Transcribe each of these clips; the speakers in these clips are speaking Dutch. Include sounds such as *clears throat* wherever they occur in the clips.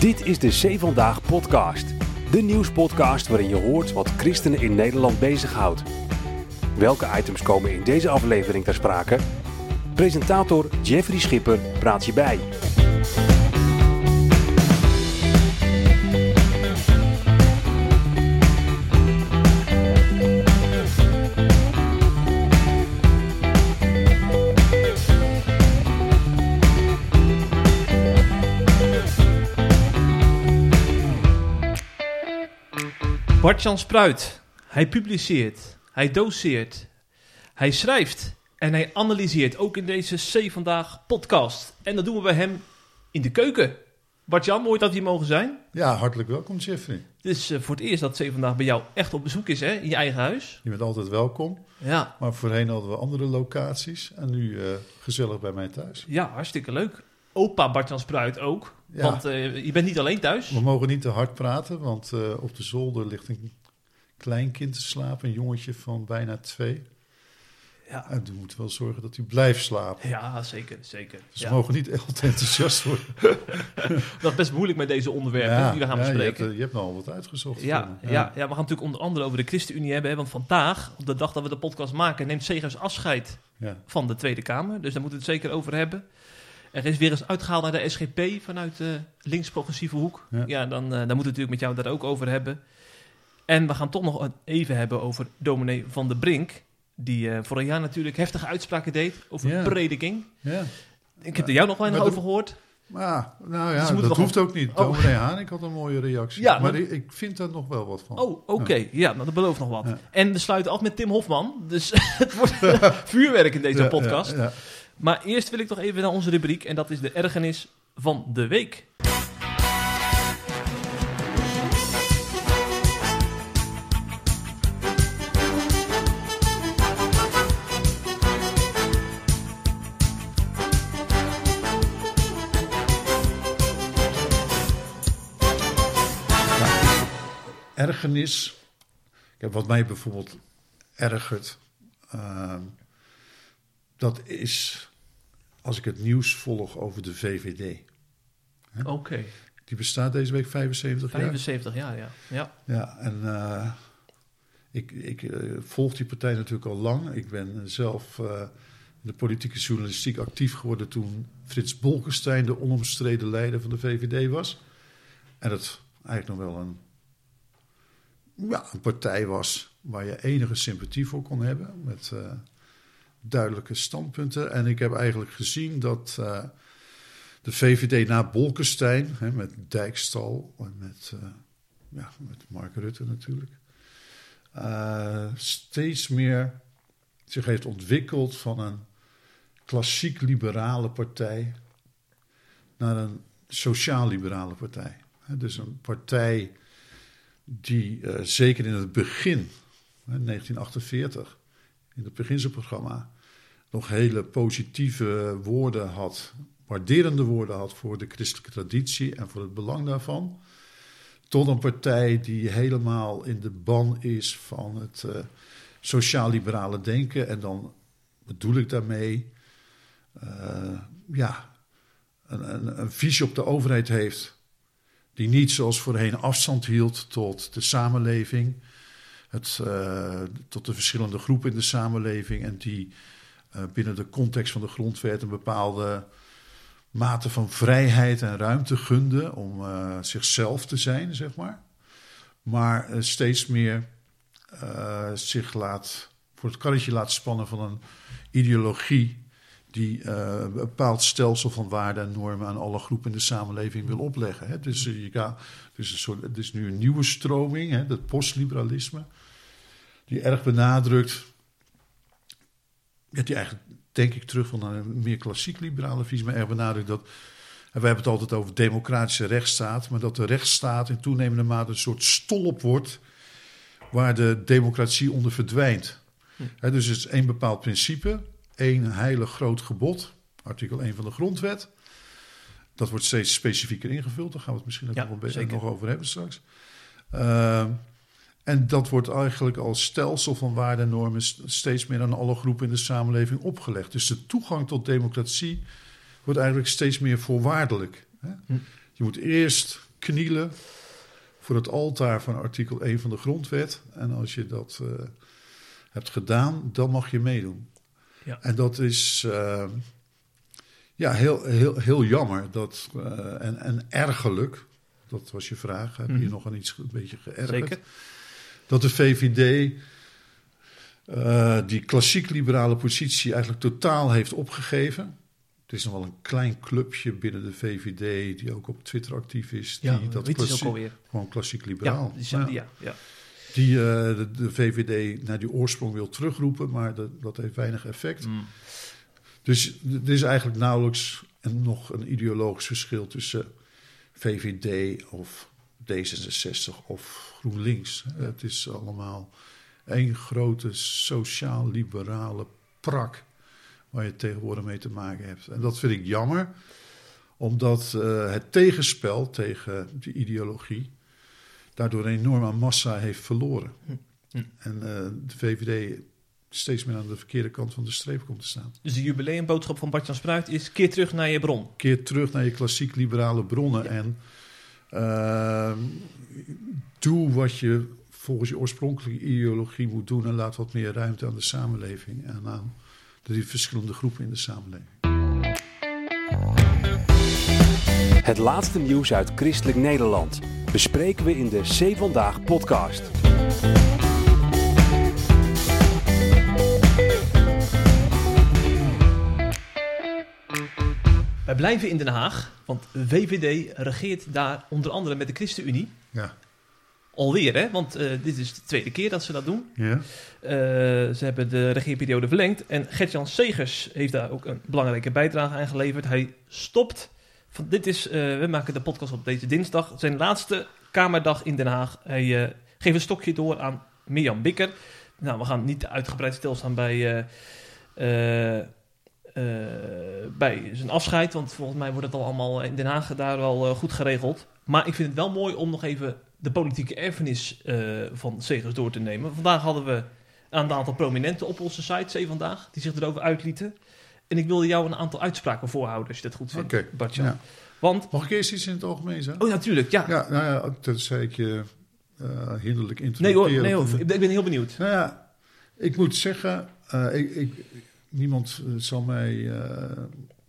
Dit is de C Vandaag podcast. De nieuwspodcast waarin je hoort wat christenen in Nederland bezighoudt. Welke items komen in deze aflevering ter sprake? Presentator Jeffrey Schipper praat je bij. Bart-Jan Spruit, hij publiceert, hij doseert, hij schrijft en hij analyseert ook in deze C Vandaag podcast. En dat doen we bij hem in de keuken. Bart-Jan, mooi dat we hier mogen zijn. Ja, hartelijk welkom Jeffrey. Het is eh, voor het eerst dat C Vandaag bij jou echt op bezoek is, hè? In je eigen huis. Je bent altijd welkom, Ja, maar voorheen hadden we andere locaties en nu eh, gezellig bij mij thuis. ja hartstikke leuk. Opa Bart-Jan Spruit ook. Ja. Want eh, je bent niet alleen thuis. We mogen niet te hard praten, want eh, op de zolder ligt een kleinkind te slapen, een jongetje van bijna twee. Ja, En we moeten wel zorgen dat hij blijft slapen. ja zeker, zeker. Dus Ja. we mogen niet echt enthousiast worden. *laughs* Dat is best moeilijk met deze onderwerpen die we gaan je, hebt, bespreken. eh, je hebt nou al wat uitgezocht. Ja, ja. we gaan natuurlijk onder andere over de ChristenUnie hebben. Hè, want vandaag, op de dag dat we de podcast maken, neemt Segers afscheid van de Tweede Kamer. Dus daar moeten we het zeker over hebben. Er is weer eens uitgehaald naar de SGP vanuit de links-progressieve hoek. Ja, Ja. dan, eh, dan moeten we het natuurlijk met jou daar ook over hebben. En we gaan toch nog even hebben over dominee Van der Brink. Die eh, voor een jaar natuurlijk heftige uitspraken deed over Ja. prediking. ja. Ik heb er jou nog weinig over gehoord. Maar, nou Dus ja, moeten dat hoeft ook niet. Oh. Dominee Haan, ik had een mooie reactie. Ja, maar maar- ik, vind daar nog wel wat van. Oh, oké. Ja, nou, dat belooft nog wat. Ja. En we sluiten af met Tim Hofman. Dus *laughs* het wordt vuurwerk in deze Ja, podcast. Maar eerst wil ik toch even naar onze rubriek. En dat is de ergernis van de week. ergernis. Kijk, wat mij bijvoorbeeld ergert, ehm, dat is als ik het nieuws volg over de VVD. Oké. Die bestaat deze week 75 jaar. 75 jaar, ja. ja. Ja, en eh, ik, ik eh, volg die partij natuurlijk al lang. Ik ben zelf eh, in de politieke journalistiek actief geworden toen Frits Bolkestein de onomstreden leider van de VVD was. En het eigenlijk nog wel een, ja, een partij was waar je enige sympathie voor kon hebben. Met eh, duidelijke standpunten. En ik heb eigenlijk gezien dat eh, de VVD na Bolkestein, hè, met Dijkstal en met, eh, ja, met Mark Rutte natuurlijk, eh, steeds meer zich heeft ontwikkeld van een klassiek liberale partij naar een sociaal-liberale partij. Dus een partij die zeker in het begin, hè, 1948, in het beginselprogramma, nog hele positieve woorden had, waarderende woorden had voor de christelijke traditie en voor het belang daarvan. Tot een partij die helemaal in de ban is van het eh, sociaal-liberale denken. En dan bedoel ik daarmee, eh, ja, een, een, een visie op de overheid heeft. Die niet zoals voorheen afstand hield tot de samenleving, het, eh, tot de verschillende groepen in de samenleving. En die eh, binnen de context van de grondwet een bepaalde mate van vrijheid en ruimte gunde om eh, zichzelf te zijn, zeg maar. Maar steeds meer zich laat, voor het karretje laat spannen van een ideologie die een bepaald stelsel van waarden en normen aan alle groepen in de samenleving wil opleggen. Hè. Dus, je dus een soort, het is nu een nieuwe stroming, hè, dat postliberalisme, die erg benadrukt, ja, die eigenlijk denk ik terug van naar een meer klassiek liberale visie, maar erg benadrukt dat, en we hebben het altijd over democratische rechtsstaat, maar dat de rechtsstaat in toenemende mate een soort stolp wordt waar de democratie onder verdwijnt. Hè, dus het is één bepaald principe, één heilig groot gebod, artikel 1 van de grondwet. Dat wordt steeds specifieker ingevuld, daar gaan we het misschien Ja, nog, een beetje nog over hebben straks. Ehm, en dat wordt eigenlijk als stelsel van waarden en normen st- steeds meer aan alle groepen in de samenleving opgelegd. Dus de toegang tot democratie wordt eigenlijk steeds meer voorwaardelijk. Hè? Hm. Je moet eerst knielen voor het altaar van artikel 1 van de grondwet. En als je dat uh, hebt gedaan, dan mag je meedoen. Ja. En dat is uh, ja, heel, heel, heel jammer dat, uh, en, en ergerlijk. Dat was je vraag. Heb je Mhm. nog aan iets een beetje geërgerd? Zeker. Dat de VVD eh, die klassiek liberale positie eigenlijk totaal heeft opgegeven. Het is nog wel een klein clubje binnen de VVD die ook op Twitter actief is. Ja, die dat weet je ook alweer. gewoon klassiek Ja, liberaal. die, Ja. ja, ja. Die eh, de, de VVD naar die oorsprong wil terugroepen, maar dat, dat heeft weinig effect. Mm. Dus er is eigenlijk nauwelijks een, nog een ideologisch verschil tussen VVD of D66 of GroenLinks. Het is allemaal één grote sociaal-liberale prak waar je tegenwoordig mee te maken hebt. En dat vind ik jammer, omdat eh, het tegenspel tegen die ideologie daardoor een enorme massa heeft verloren. Hm. En eh, de VVD steeds meer aan de verkeerde kant van de streep komt te staan. Dus de jubileumboodschap van Bart-Jan Spruit is keer terug naar je bron. Keer terug naar je klassiek liberale bronnen Ja. en eh, doe wat je volgens je oorspronkelijke ideologie moet doen en laat wat meer ruimte aan de samenleving en aan de verschillende groepen in de samenleving. Het laatste nieuws uit Christelijk Nederland bespreken we in de C Vandaag podcast. Wij blijven in Den Haag, want VVD regeert daar onder andere met de ChristenUnie. Ja. Alweer, hè? Want eh, dit is de tweede keer dat ze dat doen. Ja? Eh, ze hebben de regeerperiode verlengd. En Gert-Jan Segers heeft daar ook een belangrijke bijdrage aan geleverd. Hij stopt. Van, dit is, eh, we maken de podcast op deze dinsdag. Zijn laatste Kamerdag in Den Haag. Hij geeft een stokje door aan Mirjam Bikker. Nou, we gaan niet uitgebreid stilstaan bij, eh, bij zijn afscheid. Want volgens mij wordt het al allemaal in Den Haag daar wel eh, goed geregeld. Maar ik vind het wel mooi om nog even de politieke erfenis eh, van Segers door te nemen. Vandaag hadden we een aantal prominenten op onze site, Zee Vandaag, die zich erover uitlieten. En ik wilde jou een aantal uitspraken voorhouden, als je dat goed vindt, Oké, Bartjan. ja. Want, Mag ik eerst iets in het algemeen zeggen? oh natuurlijk, ja. Ja, nou ja, tenzij ik je eh hinderlijk nee hoor, nee hoor, een- ik ben heel benieuwd. Nou ja, ik moet zeggen, eh, ik, ik, niemand eh, zal mij eh,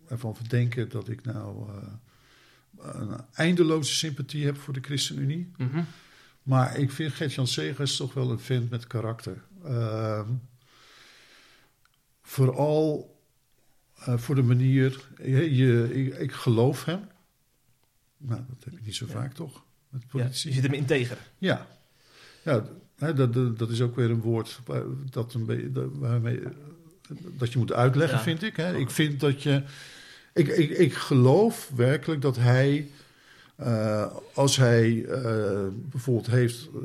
ervan verdenken dat ik nou eh, een eindeloze sympathie heb voor de ChristenUnie. Mhm. Maar ik vind Gert-Jan Segers toch wel een vent met karakter. Ehm, vooral voor de manier, je, je- ik, ik geloof hem. Nou, dat heb je niet zo Ja. vaak toch? Met Ja, politici. je zit hem integer. Ja, ja hè, dat, dat, dat is ook weer een woord waar- dat, een beetje, waarmee, dat je moet uitleggen, Ja. vind ik. Hè. Ik vind dat je. Ik, ik, ik geloof werkelijk dat hij, eh, als hij eh, bijvoorbeeld heeft, eh,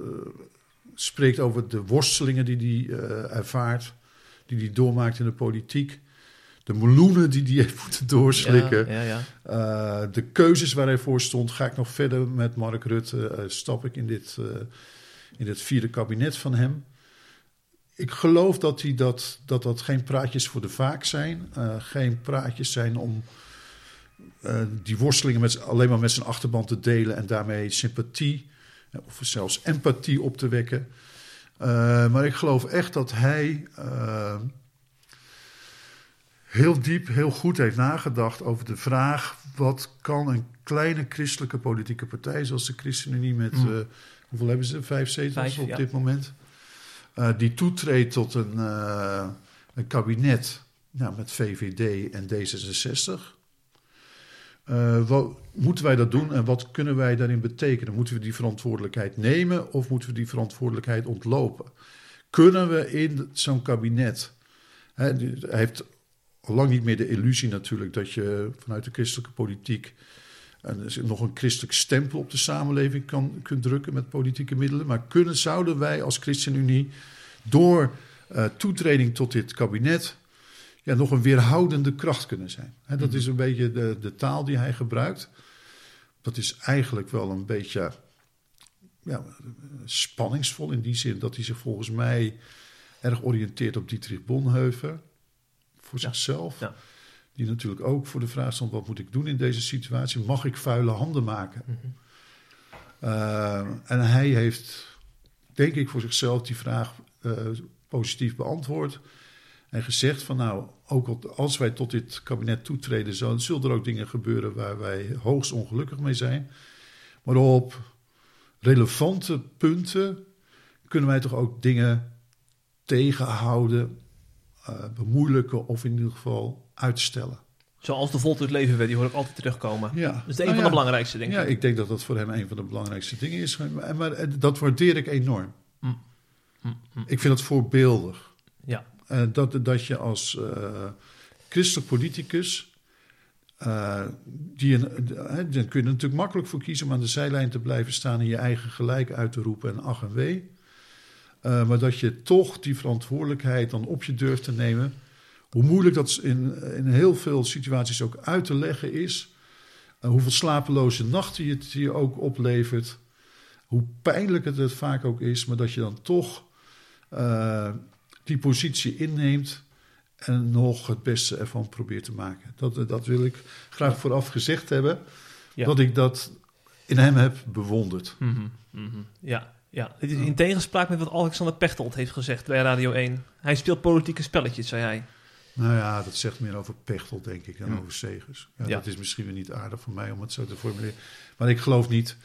spreekt over de worstelingen die hij ervaart, die hij doormaakt in de politiek, de meloenen die hij *laughs* heeft moeten doorslikken. Ja, ja, ja. De keuzes waar hij voor stond, ga ik nog verder met Mark Rutte, stap ik in dit, in dit vierde kabinet van hem. Ik geloof dat, hij dat, dat dat geen praatjes voor de vaak zijn, uh, geen praatjes zijn om uh, die worstelingen met, alleen maar met zijn achterban te delen en daarmee sympathie of zelfs empathie op te wekken. Uh, maar ik geloof echt dat hij heel diep, heel goed heeft nagedacht over de vraag: wat kan een kleine christelijke politieke partij zoals de ChristenUnie met mm. hoeveel hebben ze? Vijf zetels Vijf, op ja. dit moment. Uh, die toetreedt tot een, uh, een kabinet nou, met VVD en D66. Uh, wat, moeten wij dat doen en wat kunnen wij daarin betekenen? Moeten we die verantwoordelijkheid nemen of moeten we die verantwoordelijkheid ontlopen? Kunnen we in zo'n kabinet. Hè, hij heeft lang niet meer de illusie natuurlijk dat je vanuit de christelijke politiek een, nog een christelijk stempel op de samenleving kan, kunt drukken met politieke middelen. Maar kunnen, zouden wij als ChristenUnie door uh, toetreding tot dit kabinet ja, nog een weerhoudende kracht kunnen zijn? Dat is een beetje de, de taal die hij gebruikt. Dat is eigenlijk wel een beetje ja, spanningsvol in die zin dat hij zich volgens mij erg oriënteert op Dietrich Bonhoeffer voor ja. zichzelf. Ja. Die natuurlijk ook voor de vraag stond: wat moet ik doen in deze situatie? Mag ik vuile handen maken? Mm -hmm. Uh, en hij heeft, denk ik, voor zichzelf die vraag uh, positief beantwoord. En gezegd van nou, ook als wij tot dit kabinet toetreden, zullen er ook dingen gebeuren waar wij hoogst ongelukkig mee zijn. Maar op relevante punten kunnen wij toch ook dingen tegenhouden, uh, bemoeilijken of in ieder geval uitstellen. Zoals de voltooid leven werd, die hoor ik altijd terugkomen. Ja. Dat is een Nou van ja. de belangrijkste dingen. Ja, ik denk dat dat voor hem een van de belangrijkste dingen is. Maar, maar dat waardeer ik enorm. Mm. Mm, mm. Ik vind het voorbeeldig. Ja. Eh, dat, dat je als eh, christelijk politicus. eh, die eh, daar kun je er natuurlijk makkelijk voor kiezen om aan de zijlijn te blijven staan en je eigen gelijk uit te roepen en ach en wee. Eh, maar dat je toch die verantwoordelijkheid dan op je durft te nemen. Hoe moeilijk dat in, in heel veel situaties ook uit te leggen is. Eh, hoeveel slapeloze nachten je het je ook oplevert. Hoe pijnlijk het, het vaak ook is, maar dat je dan toch eh, die positie inneemt en nog het beste ervan probeert te maken. Dat, dat wil ik graag vooraf gezegd hebben. Ja. Dat ik dat in hem heb bewonderd. Mhm, mhm. Ja, ja. Dit is in tegenspraak met wat Alexander Pechtold heeft gezegd bij Radio 1. Hij speelt politieke spelletjes, zei hij. Nou ja, dat zegt meer over Pechtel, denk ik, dan over Segers. Ja, Ja. Dat is misschien weer niet aardig voor mij om het zo te formuleren. Maar ik geloof niet.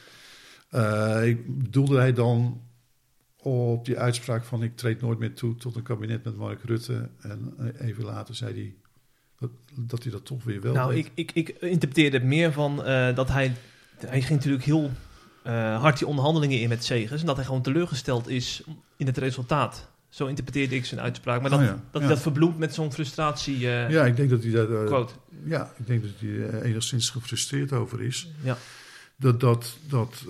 eh, ik bedoelde hij dan op die uitspraak van ik treed nooit meer toe tot een kabinet met Mark Rutte. En eh, even later zei hij dat, dat hij dat toch weer wel nou, ik, ik, ik interpreteerde het meer van eh, dat hij... Hij ging natuurlijk heel hard die onderhandelingen in met Segers. En dat hij gewoon teleurgesteld is in het resultaat. Zo interpreteerde ik zijn uitspraak. Maar dat, Oh ja, dat ja. hij dat verbloemt met zo'n frustratie eh, Ja, ik denk dat hij daar. quote. ja, ik denk dat hij eh, enigszins gefrustreerd over is. Ja. Dat, dat, dat,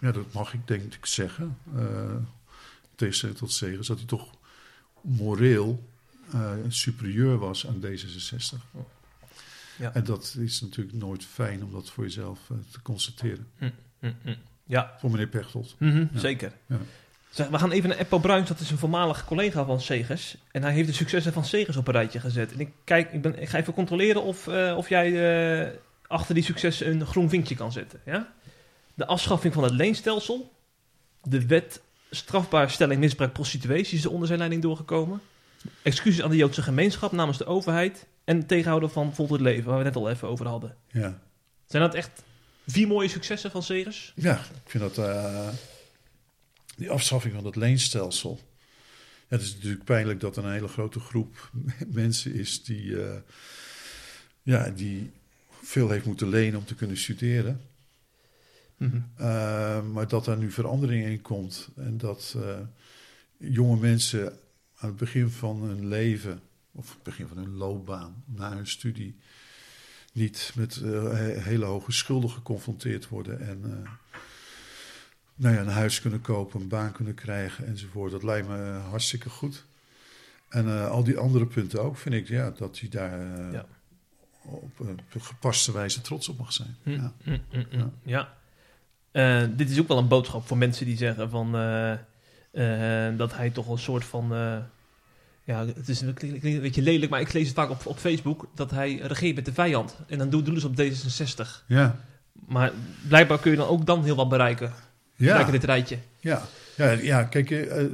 ja, dat mag ik denk ik zeggen. tegenstelling tot Segers, dat hij toch moreel superieur was aan D66. Ja. En dat is natuurlijk nooit fijn om dat voor jezelf te constateren. Hm, hm. Ja, Voor meneer Pechtold. Mhm, Ja. zeker. Ja. We gaan even naar Eppo Bruins, dat is een voormalig collega van Segers. En hij heeft de successen van Segers op een rijtje gezet. En ik, kijk, ik, ben, ik ga even controleren of, eh, of jij eh, achter die successen een groen vinkje kan zetten. Ja? De afschaffing van het leenstelsel. De wet strafbaarstelling misbruik prostituees is er onder zijn leiding doorgekomen. Excuses aan de Joodse gemeenschap namens de overheid. En het tegenhouden van voltooid leven, waar we het net al even over hadden. Ja. Zijn dat echt vier mooie successen van Segers? Ja, ik vind dat eh, die afschaffing van het leenstelsel. Het is natuurlijk pijnlijk dat er een hele grote groep *laughs* mensen is die, eh, ja, die veel heeft moeten lenen om te kunnen studeren. Mhm. Eh, maar dat daar nu verandering in komt en dat eh, jonge mensen aan het begin van hun leven, of het begin van hun loopbaan, na hun studie, niet met he- hele hoge schulden geconfronteerd worden en nou ja, een huis kunnen kopen, een baan kunnen krijgen enzovoort. Dat lijkt me eh, hartstikke goed. En eh, al die andere punten ook, vind ik ja, dat hij daar eh, Ja. op een gepaste wijze trots op mag zijn. Hm, Ja. hm, hm. Ja. Ja. Dit is ook wel een boodschap voor mensen die zeggen van dat hij toch een soort van. ja, het is een beetje lelijk, maar ik lees het vaak op, op Facebook dat hij regeert met de vijand. En dan doen, doen ze op D66. Ja, Maar blijkbaar kun je dan ook dan heel wat bereiken. Ja. In dit rijtje. Ja, ja, ja kijk, eh, eh,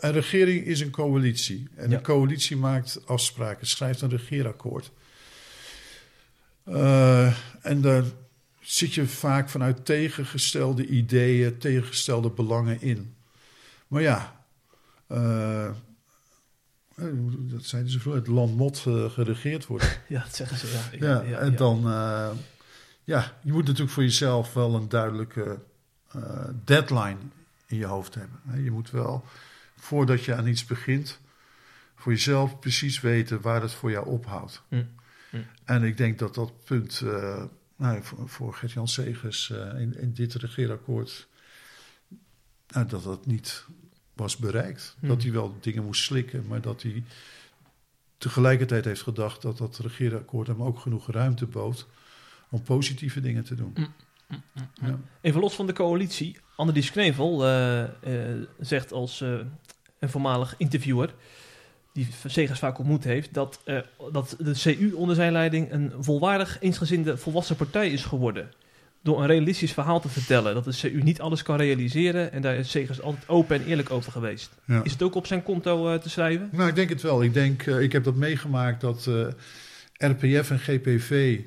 een regering is een coalitie. En Ja. een coalitie maakt afspraken, schrijft een regeerakkoord. Eh, en daar zit je vaak vanuit tegengestelde ideeën, tegengestelde belangen in. Maar ja, dat zeiden ze vroeger, het land moet eh, geregeerd worden. *laughs* Ja, dat zeggen ze. Ja, Ja, ja, en dan, ja, je moet natuurlijk voor jezelf wel een duidelijke deadline in je hoofd hebben. Je moet wel, voordat je aan iets begint, voor jezelf precies weten waar het voor jou ophoudt. Hm. En ik denk dat dat punt, eh, nou, voor, voor Gert-Jan Segers eh, in, in dit regeerakkoord, nou, dat dat niet was bereikt. Hm. Dat hij wel dingen moest slikken, maar dat hij tegelijkertijd heeft gedacht dat dat regeerakkoord hem ook genoeg ruimte bood om positieve dingen te doen. Ja. Even los van de coalitie. Annelies Knevel eh, eh, zegt als eh, een voormalig interviewer... die Segers vaak ontmoet heeft... Dat, eh, dat de CU onder zijn leiding een volwaardig, eensgezinde, volwassen partij is geworden. door een realistisch verhaal te vertellen. Dat de CU niet alles kan realiseren en daar is Segers altijd open en eerlijk over geweest. Ja. Is het ook op zijn konto te schrijven? Nou, ik denk het wel. Ik, denk, eh, ik heb dat meegemaakt dat eh, RPF en GPV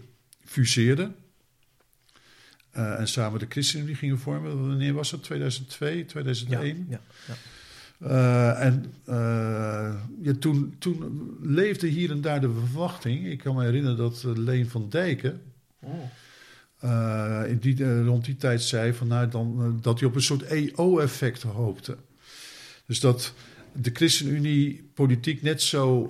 fuseerden. Eh, en samen de ChristenUnie gingen vormen. Wanneer was dat? 2002, 2001? Ja, ja. Eh, en eh, ja, toen, toen leefde hier en daar de verwachting. Ik kan me herinneren dat Leen van Dijken Oh. in die, rond die tijd zei van, nou, dan, dat hij op een soort EO-effect hoopte. Dus dat de ChristenUnie politiek net zo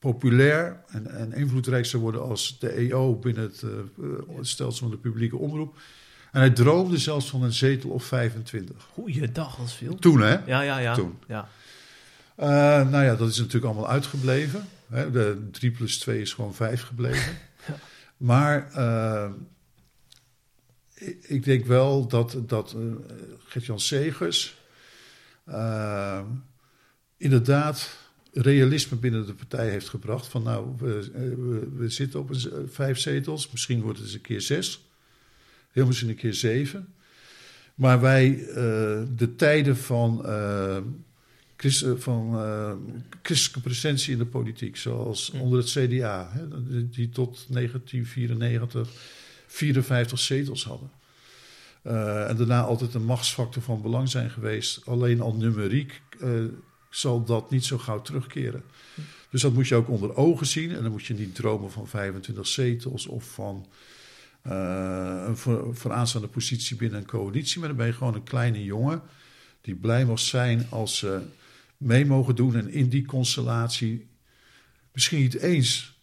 populair en, en invloedrijk zou worden als de EO binnen het, eh, het stelsel van de publieke omroep. En hij droomde zelfs van een zetel of 25. Goeiedag, is veel. Toen, hè? Ja, ja, ja. Toen. ja. Eh, nou ja, dat is natuurlijk allemaal uitgebleven. Hè? De 3 plus 2 is gewoon 5 gebleven. *laughs* Ja. Maar eh, ik, ik denk wel dat, dat uh, Gert-Jan Segers inderdaad realisme binnen de partij heeft gebracht. Van nou, we, we, we zitten op een, vijf zetels, misschien wordt het eens een keer zes. Heel misschien een keer zeven. Maar wij, uh, de tijden van uh, Christ, van uh, christelijke presentie in de politiek, zoals onder het CDA, hè, die tot 1994 54 zetels hadden. En daarna altijd een machtsfactor van belang zijn geweest. Alleen al numeriek zal dat niet zo gauw terugkeren. Dus dat moet je ook onder ogen zien. En dan moet je niet dromen van 25 zetels of van uh, een voor, vooraanstaande positie binnen een coalitie. Maar dan ben je gewoon een kleine jongen die blij mag zijn als ze mee mogen doen en in die constellatie misschien niet eens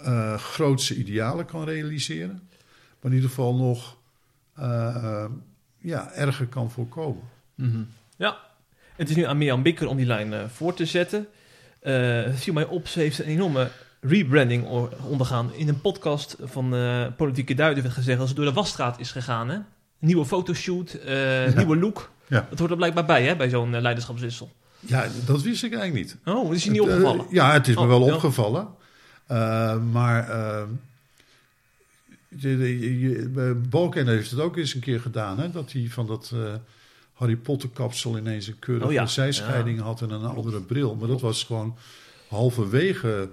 uh, grootse idealen kan realiseren, maar in ieder geval nog uh, ja, erger kan voorkomen. -hmm. Ja, het is nu aan Mirjam Bikker om die lijn uh, voor te zetten. het viel mij op, ze heeft een enorme rebranding ondergaan. In een podcast van Politieke Duiden werd gezegd dat ze door de wasstraat is gegaan. Hè? Nieuwe fotoshoot, ja. nieuwe look. Ja. Dat hoort er blijkbaar bij, hè, bij zo'n leiderschapswissel. Ja, dat wist ik eigenlijk niet. Oh, is je niet opgevallen? Ja, het is oh, me wel ja. opgevallen. Maar Balken heeft het ook eens een keer gedaan, hè? Dat hij van dat Harry Potter kapsel ineens een keurige oh, ja. zijscheiding had en een andere bril. Maar dat was gewoon halverwege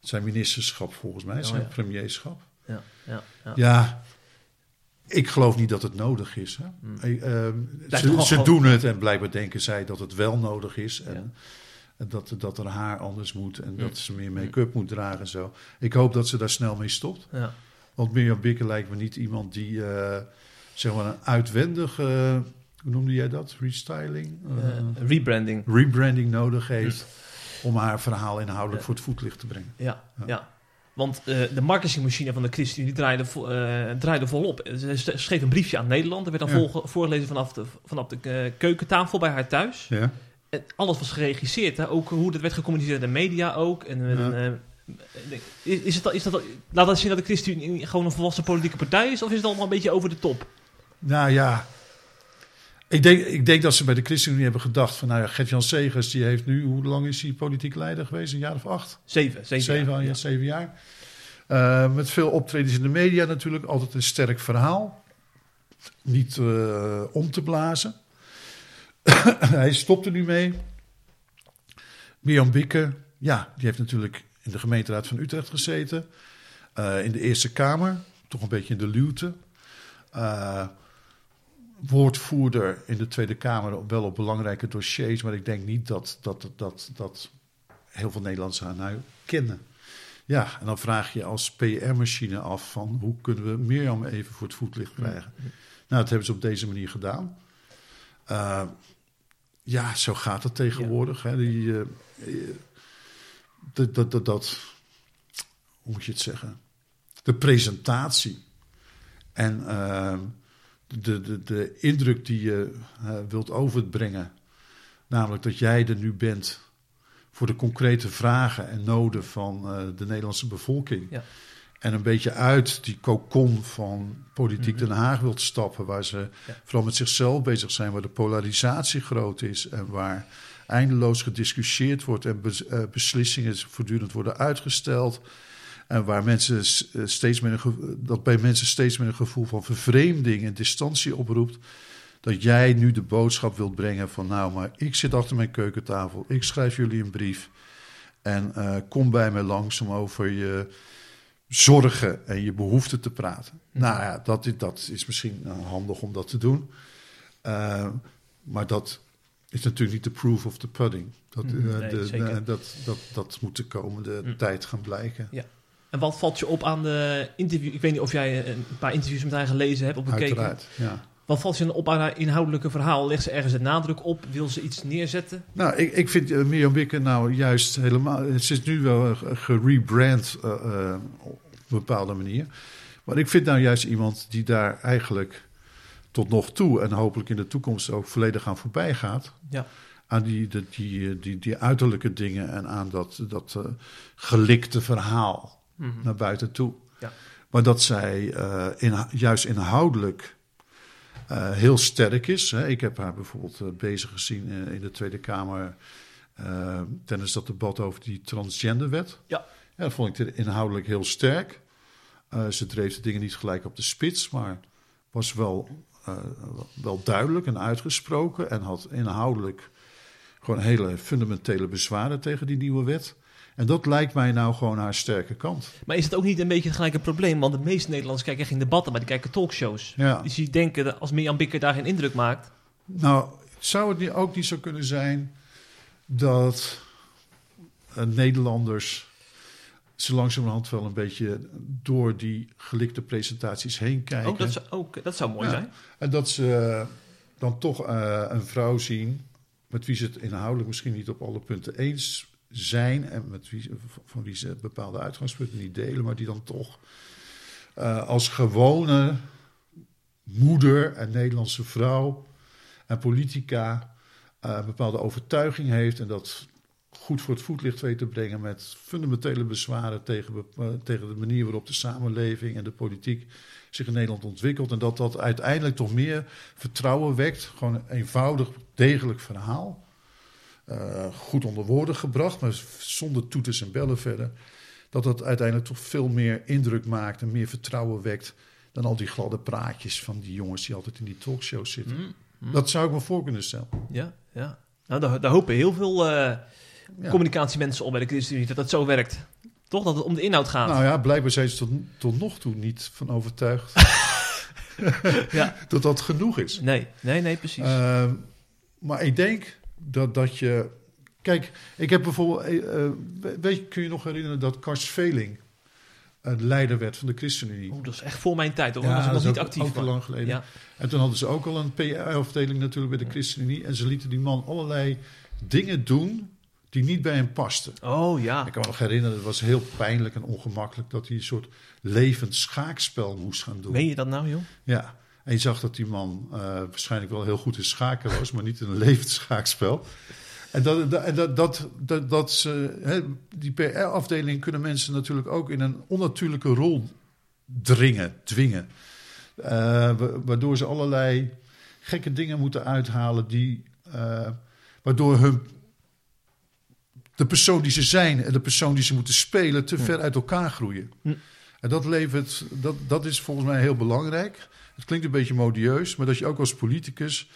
zijn ministerschap volgens mij, zijn oh, premierschap. Ja, ja, ja. ja ik geloof niet dat het nodig is. Hè? Mm. Uh, ze, ze doen het en blijkbaar denken zij dat het wel nodig is. En, ja. dat, dat er haar anders moet en mm. dat ze meer make-up moet dragen en zo. Ik hoop dat ze daar snel mee stopt. Ja. Want Mirjam Bikker lijkt me niet iemand die uh, zeg maar een uitwendige, hoe noemde jij dat? Restyling? Uh, rebranding. Rebranding nodig heeft om haar verhaal inhoudelijk voor het voetlicht te brengen. ja. ja. Want uh, de marketingmachine van de ChristenUnie draaide, vo uh, draaide volop. Ze schreef een briefje aan Nederland. Er werd dan ja. voorgelezen vanaf de, vanaf de uh, keukentafel bij haar thuis. Ja. En alles was geregisseerd. Hè? Ook hoe dat werd gecommuniceerd in de media ook. En, ja. is, is, het, is dat, laat dat zien dat de ChristenUnie gewoon een volwassen politieke partij is? Of is het allemaal een beetje over de top? Nou ja, ik denk, ik denk dat ze bij de ChristenUnie hebben gedacht van... nou ja, Gert-Jan Segers, die heeft nu... hoe lang is hij politiek leider geweest? Een jaar of acht? Zeven. Zeven, zeven jaar. Ja, zeven jaar. Uh, met veel optredens in de media natuurlijk. Altijd een sterk verhaal. Niet uh, om te blazen. *coughs* hij stopt er nu mee. Mirjam Bikke, ja, die heeft natuurlijk in de gemeenteraad van Utrecht gezeten. Uh, in de Eerste Kamer, toch een beetje in de luwte woordvoerder in de Tweede Kamer wel op belangrijke dossiers, maar ik denk niet dat, dat, dat, dat heel veel Nederlanders haar nou kennen. Ja, en dan vraag je als PR-machine af van hoe kunnen we Mirjam even voor het voetlicht krijgen. Nou, dat hebben ze op deze manier gedaan. Uh, ja, zo gaat het tegenwoordig. Ja. Hè? Die, uh, dat, dat, dat, dat, hoe moet je het zeggen? De presentatie. En uh, de, de, de indruk die je uh, wilt overbrengen, namelijk dat jij er nu bent voor de concrete vragen en noden van uh, de Nederlandse bevolking. Ja. En een beetje uit die kokon van politiek mm -hmm. Den Haag wilt stappen, waar ze ja. vooral met zichzelf bezig zijn, waar de polarisatie groot is en waar eindeloos gediscussieerd wordt en uh, beslissingen voortdurend worden uitgesteld. En waar mensen eh, steeds meer een dat bij mensen steeds meer een gevoel van vervreemding en distantie oproept. Dat jij nu de boodschap wilt brengen van nou, maar ik zit achter mijn keukentafel, ik schrijf jullie een brief. En eh, kom bij me langs om over je zorgen en je behoeften te praten. Nou ja, dat, is- dat is misschien eh, handig om dat te doen. Eh, maar dat is natuurlijk niet de proof of the pudding. Dat, Mhm, nee, de, zeker. de- dat, dat, dat moet de komende Mm. tijd gaan blijken. En wat valt je op aan de interview? Ik weet niet of jij een paar interviews met haar gelezen hebt of bekeken. Uiteraard, ja. Wat valt je op aan haar inhoudelijke verhaal? Legt ze ergens een nadruk op? Wil ze iets neerzetten? Nou, ik, ik vind uh, Mirjam Bikker nou juist helemaal... Ze is nu wel gerebrand uh, uh, op een bepaalde manier. Maar ik vind nou juist iemand die daar eigenlijk tot nog toe... en hopelijk in de toekomst ook volledig aan voorbij gaat. Ja. Aan die, die, die, die, die uiterlijke dingen en aan dat, dat gelikte verhaal Mhm. naar buiten toe. Ja. Maar dat zij uh, in, juist inhoudelijk uh, heel sterk is. Hè. Ik heb haar bijvoorbeeld uh, bezig gezien in, in, de Tweede Kamer tijdens dat debat over die transgenderwet. Ja. ja dat vond ik inhoudelijk heel sterk. Ze dreef de dingen niet gelijk op de spits, maar was wel, wel duidelijk en uitgesproken en had inhoudelijk gewoon hele fundamentele bezwaren tegen die nieuwe wet. En dat lijkt mij nou gewoon haar sterke kant. Maar is het ook niet een beetje gelijk een probleem? Want de meeste Nederlanders kijken geen debatten, maar die kijken talkshows. Ja. Dus die denken dat als Mirjam Bikker daar geen indruk maakt. Nou, zou het ook niet zo kunnen zijn dat uh, Nederlanders zo langzamerhand wel een beetje door die gelikte presentaties heen kijken. Ook dat zou, ook, dat zou mooi ja. zijn. En dat ze dan toch uh, een vrouw zien met wie ze het inhoudelijk misschien niet op alle punten eens zijn en met wie, van wie ze bepaalde uitgangspunten niet delen, maar die dan toch uh, als gewone moeder en Nederlandse vrouw en politica uh, een bepaalde overtuiging heeft en dat goed voor het voetlicht weet te brengen met fundamentele bezwaren tegen, uh, tegen de manier waarop de samenleving en de politiek zich in Nederland ontwikkelt. En dat dat uiteindelijk toch meer vertrouwen wekt. Gewoon een eenvoudig, degelijk verhaal. Uh, goed onder woorden gebracht, maar zonder toeters en bellen verder. Dat dat uiteindelijk toch veel meer indruk maakt en meer vertrouwen wekt dan al die gladde praatjes van die jongens die altijd in die talkshows zitten. Mm, mm. Dat zou ik me voor kunnen stellen. Ja, ja. Nou, daar, daar hopen heel veel uh, ja. communicatiemensen op bij de ChristenUnie dat dat zo werkt. Toch dat het om de inhoud gaat. Nou ja, blijkbaar zijn ze tot, tot nog toe niet van overtuigd *laughs* ja. *laughs* dat dat genoeg is. Nee, nee, nee, precies. Uh, maar ik denk dat, dat je. Kijk, ik heb bijvoorbeeld. Uh, weet je, kun je nog herinneren dat Kars Veling uh, leider werd van de ChristenUnie? Oh, dat is echt voor mijn tijd, hoor. Ja, was ik nog niet actief. Ook te lang geleden. Ja. En toen hadden ze ook al een PR-afdeling natuurlijk bij de ChristenUnie. En ze lieten die man allerlei dingen doen die niet bij hem pasten. Oh ja. Ik kan me nog herinneren, het was heel pijnlijk en ongemakkelijk dat hij een soort levend schaakspel moest gaan doen. Meen je dat nou, joh? Ja. En je zag dat die man uh, waarschijnlijk wel heel goed in schaken was, maar niet in een *laughs* levend schaakspel. En dat, dat, dat, dat, ze, hè, die PR-afdeling kunnen mensen natuurlijk ook in een onnatuurlijke rol dringen, dwingen. Uh, waardoor ze allerlei gekke dingen moeten uithalen die, uh, waardoor hun de persoon die ze zijn en de persoon die ze moeten spelen te ver uit elkaar groeien. Hm. En dat levert, dat, dat is volgens mij heel belangrijk. Het klinkt een beetje modieus, maar dat je ook als politicus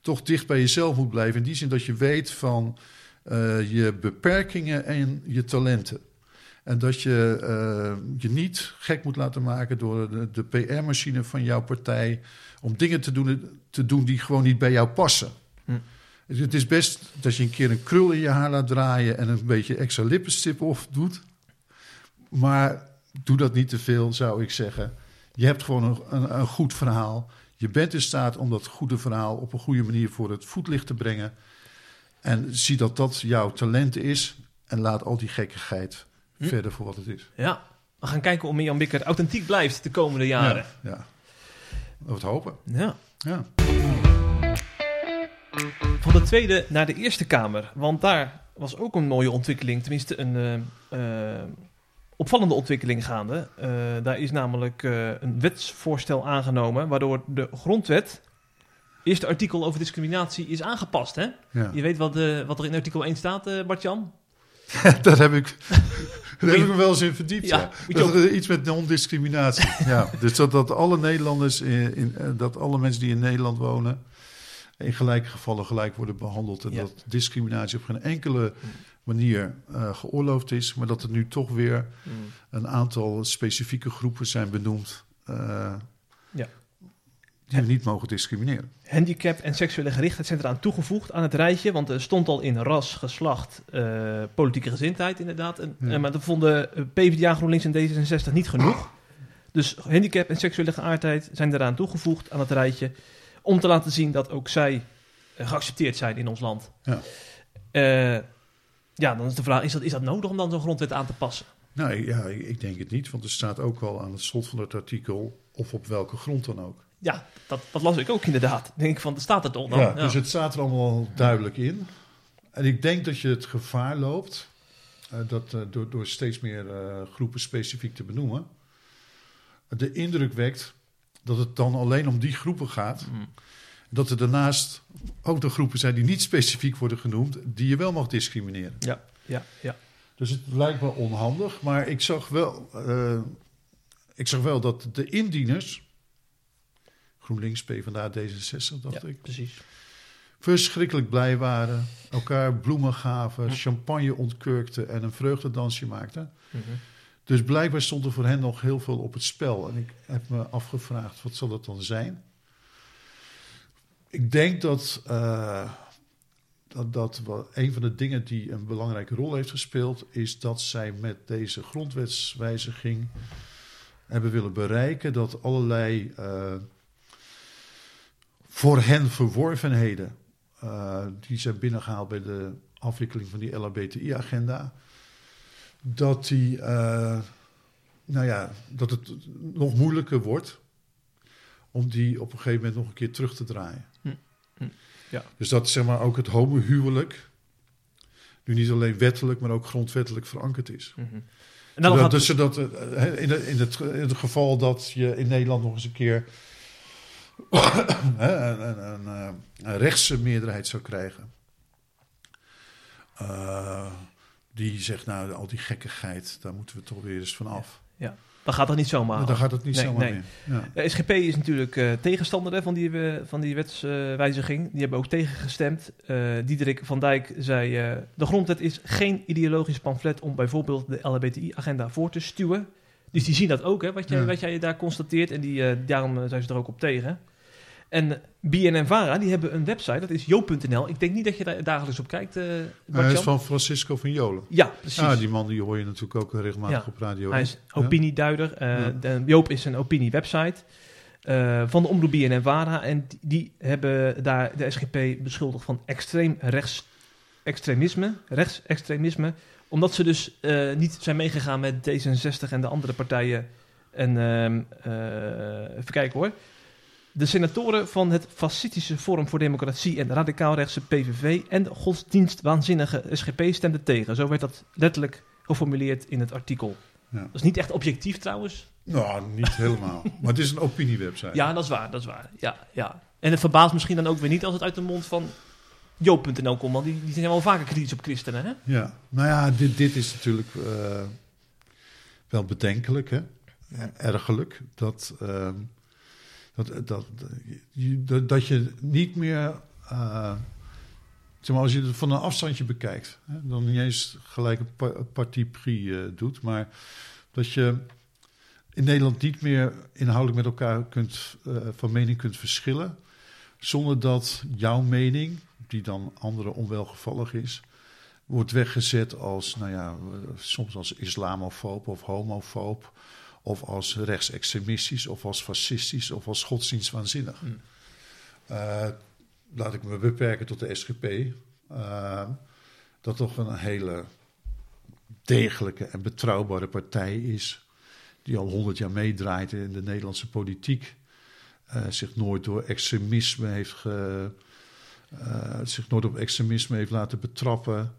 toch dicht bij jezelf moet blijven. In die zin dat je weet van uh, je beperkingen en je talenten. En dat je uh, je niet gek moet laten maken door de, de PR-machine van jouw partij. om dingen te doen, te doen die gewoon niet bij jou passen. Hm. Het is best dat je een keer een krul in je haar laat draaien en een beetje extra lippenstip of doet. Maar doe dat niet te veel, zou ik zeggen. Je hebt gewoon een, een, een, goed verhaal. Je bent in staat om dat goede verhaal op een goede manier voor het voetlicht te brengen. En zie dat dat jouw talent is. En laat al die gekkigheid hm. verder voor wat het is. Ja, we gaan kijken of Mirjam Bikker authentiek blijft de komende jaren. Ja, ja. we het hopen. Ja. ja. Van de Tweede naar de Eerste Kamer. Want daar was ook een mooie ontwikkeling. Tenminste, een uh, uh, opvallende ontwikkeling gaande. Uh, daar is namelijk een wetsvoorstel aangenomen. Waardoor de grondwet, eerste artikel over discriminatie, is aangepast. Hè? Ja. Je weet wat, wat, er in artikel 1 staat, Bart-Jan? *laughs* Daar heb ik, *laughs* daar heb ik me wel eens in verdiept. Ja, Dat er iets met non-discriminatie. *laughs* ja, dus dat, dat alle Nederlanders, in, in, eh, dat alle mensen die in Nederland wonen, in gelijke gevallen gelijk worden behandeld. En Ja. dat discriminatie op geen enkele manier eh, geoorloofd is. Maar dat er nu toch weer Mm. een aantal specifieke groepen zijn benoemd. eh, Ja. Die we niet mogen discrimineren. Handicap en seksuele gerichtheid zijn eraan toegevoegd aan het rijtje. Want er stond al in ras, geslacht, eh, politieke gezindheid inderdaad. En, Ja. maar dat vonden PvdA, GroenLinks en D66 niet genoeg. Dus handicap en seksuele geaardheid zijn eraan toegevoegd aan het rijtje. Om te laten zien dat ook zij geaccepteerd zijn in ons land. Ja. Ja, dan is de vraag, is dat, is dat nodig om dan zo'n grondwet aan te passen? Nou ja, ik denk het niet, want er staat ook al aan het slot van het artikel of op welke grond dan ook. Ja, dat, dat las ik ook inderdaad. Dan denk ik van, staat het dan? Ja, Ja. Dus het staat er allemaal duidelijk in. En ik denk dat je het gevaar loopt, eh, dat eh, door, door steeds meer eh, groepen specifiek te benoemen, de indruk wekt dat het dan alleen om die groepen gaat. Mm. Dat er daarnaast ook de groepen zijn die niet specifiek worden genoemd, die je wel mag discrimineren. Ja, ja, ja. Dus het lijkt me onhandig, maar ik zag wel, eh, ik zag wel dat de indieners, GroenLinks, PvdA, D66, dacht ja, ik, precies. verschrikkelijk blij waren. Elkaar bloemen gaven, champagne ontkurkten en een vreugdedansje maakten. Mhm. Dus blijkbaar stond er voor hen nog heel veel op het spel. En ik heb me afgevraagd, wat zal dat dan zijn? Ik denk dat, eh, dat, dat een van de dingen die een belangrijke rol heeft gespeeld... is dat zij met deze grondwetswijziging hebben willen bereiken... dat allerlei eh, voor hen verworvenheden... eh, die zijn binnengehaald bij de afwikkeling van die LHBTI-agenda dat, die, nou ja, dat het nog moeilijker wordt om die op een gegeven moment nog een keer terug te draaien. Ja. Dus dat zeg maar ook het homohuwelijk nu niet alleen wettelijk, maar ook grondwettelijk verankerd is. Mhm. En dan gaat dus zodat eh, in, het, in, het, in het geval dat je in Nederland nog eens een keer *coughs* een, een, een, eh, een rechtse meerderheid zou krijgen. eh, die zegt, nou, al die gekkigheid, daar moeten we toch weer eens van af. Dan gaat dat niet zomaar. Dan gaat het niet Nee, zomaar nee. meer. Ja. De SGP is natuurlijk eh, tegenstander hè, van, die, eh, van die wetswijziging. die hebben ook tegengestemd. Eh Diederik van Dijk zei... de grondwet is geen ideologisch pamflet... om bijvoorbeeld de LHBTI-agenda voor te stuwen. Dus die zien dat ook, hè, wat, jij, Ja. wat jij daar constateert. En die, daarom zijn ze er ook op tegen. En BNN-Vara, die hebben een website. Dat is jo.nl. Ik denk niet dat je daar dagelijks op kijkt, eh Hij Bart-Jan. is van Francisco van Jolen. Ja, precies. Ah, die man die hoor je natuurlijk ook regelmatig Ja. op radio. Hij is opinieduider. Eh, Ja. de- Joop is een opiniewebsite eh van de omroep BNN Vara. En die, die hebben daar de SGP beschuldigd van extreem rechts extremisme, rechtsextremisme. Omdat ze dus eh, niet zijn meegegaan met D66 en de andere partijen. En ehm, eh, even kijken hoor. De senatoren van het Fascistische Forum voor Democratie en de radicaalrechtse PVV en de godsdienstwaanzinnige SGP stemden tegen. Zo werd dat letterlijk geformuleerd in het artikel. Ja. Dat is niet echt objectief trouwens. Nou, niet helemaal. *laughs* maar het is een opiniewebsite. Ja, dat is waar, dat is waar. Ja, ja. En het verbaast misschien dan ook weer niet als het uit de mond van Joop.nl komt, want die, die zijn wel vaker kritisch op christenen, hè? Ja, nou ja, dit, dit is natuurlijk eh, wel bedenkelijk, hè? ergelijk. Dat, ehm, dat, dat, dat, je, niet meer, eh, zeg maar, als je het van een afstandje bekijkt, hè, dan niet eens gelijk een pa- partie eh, doet, maar dat je in Nederland niet meer inhoudelijk met elkaar kunt, eh, van mening kunt verschillen, zonder dat jouw mening, die dan anderen onwelgevallig is, wordt weggezet als, nou ja, soms als islamofoob of homofoob, of als rechtsextremistisch, of als fascistisch, of als godsdienstwaanzinnig. Eh, laat ik me beperken tot de SGP, eh, dat toch een hele degelijke en betrouwbare partij is, die al honderd jaar meedraait in de Nederlandse politiek, eh, zich nooit door extremisme heeft ge, zich nooit op extremisme heeft laten betrappen,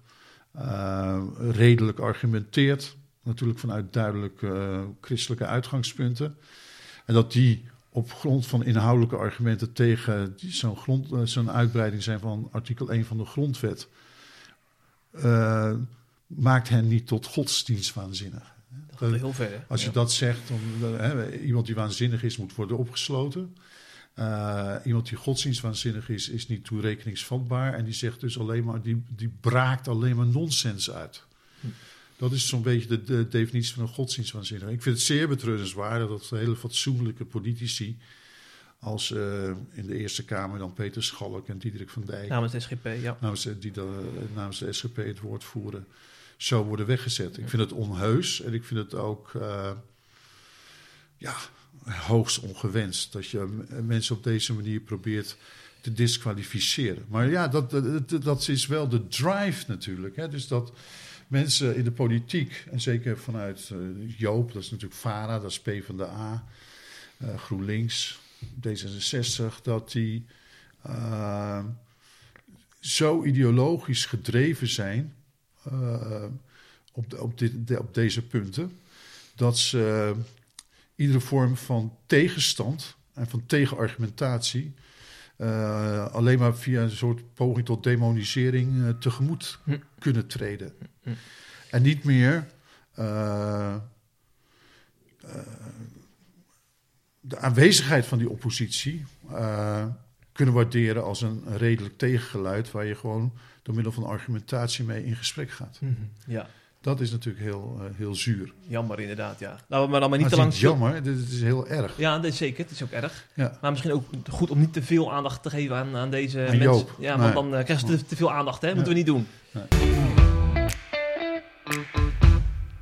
redelijk argumenteert, natuurlijk vanuit duidelijke eh, christelijke uitgangspunten. En dat die op grond van inhoudelijke argumenten tegen zo'n, grond, eh, zo'n uitbreiding zijn van artikel 1 van de grondwet, eh, maakt hen niet tot godsdienstwaanzinnig. Dat gaat heel ver. hè? Als je Ja. dat zegt, dan hè, iemand die waanzinnig is, moet worden opgesloten. Iemand die godsdienstwaanzinnig is, is niet toerekeningsvatbaar. En die zegt dus alleen maar, die, die braakt alleen maar nonsens uit. Hm. Dat is zo'n beetje de, de definitie van een godsdienstwaanzinnig. Ik vind het zeer betreurenswaardig dat hele fatsoenlijke politici, als eh, in de Eerste Kamer dan Peter Schalk en Diederik van Dijk, Namens de SGP, ja. namens, de- die de, namens de SGP het woord voeren, zo worden weggezet. Ik vind het onheus en ik vind het ook eh, ja, hoogst ongewenst dat je mensen op deze manier probeert te disqualificeren. Maar ja, dat, dat, dat is wel de drive natuurlijk. Hè? Dus dat mensen in de politiek, en zeker vanuit eh, Joop, dat is natuurlijk VARA, dat is PvdA, eh GroenLinks, D66, dat die eh, zo ideologisch gedreven zijn op, de- op, dit, de- op deze punten, dat ze iedere vorm van tegenstand en van tegenargumentatie alleen maar via een soort poging tot demonisering tegemoet Hm. kunnen treden. Hm. En niet meer eh, eh, de aanwezigheid van die oppositie eh, kunnen waarderen als een redelijk tegengeluid waar je gewoon door middel van argumentatie mee in gesprek gaat. Mhm. Ja, Dat is natuurlijk heel, heel zuur. jammer inderdaad, ja. Laten we maar dan maar niet te het is lang... jammer, dit is heel erg. Ja, dat is zeker. Het is ook erg. Ja. Maar misschien ook goed om niet te veel aandacht te geven aan, aan deze Aan mensen. Joop. Ja, Nee. want dan krijgen ze te, te veel aandacht, hè? Moeten we niet doen. Nee.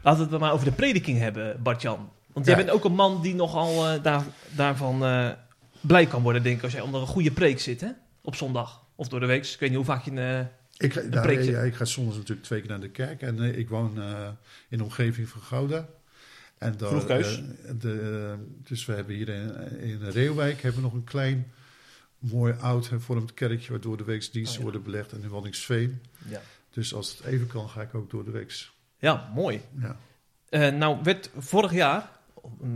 Laten we het maar over de prediking hebben, Bart-Jan. Want jij Ja. bent ook een man die nogal eh, daar, daarvan eh, blij kan worden, denk ik, als jij onder een goede preek zit, hè? Op zondag. Of door de week. Ik weet niet hoe vaak je... eh, Ik, ga- nou, ja, ik ga zondags natuurlijk twee keer naar de kerk. En ik woon in de omgeving van Gouda. En daar, Vroegkeus. de, dus we hebben hier in, in Reeuwijk hebben we nog een klein, mooi oud hervormd kerkje... waar door de weeksdiensten Oh, ja. worden belegd. En in Waddinxveen. ja. Dus als het even kan, ga ik ook door de weeks. Ja, mooi. Ja. Eh, nou werd vorig jaar,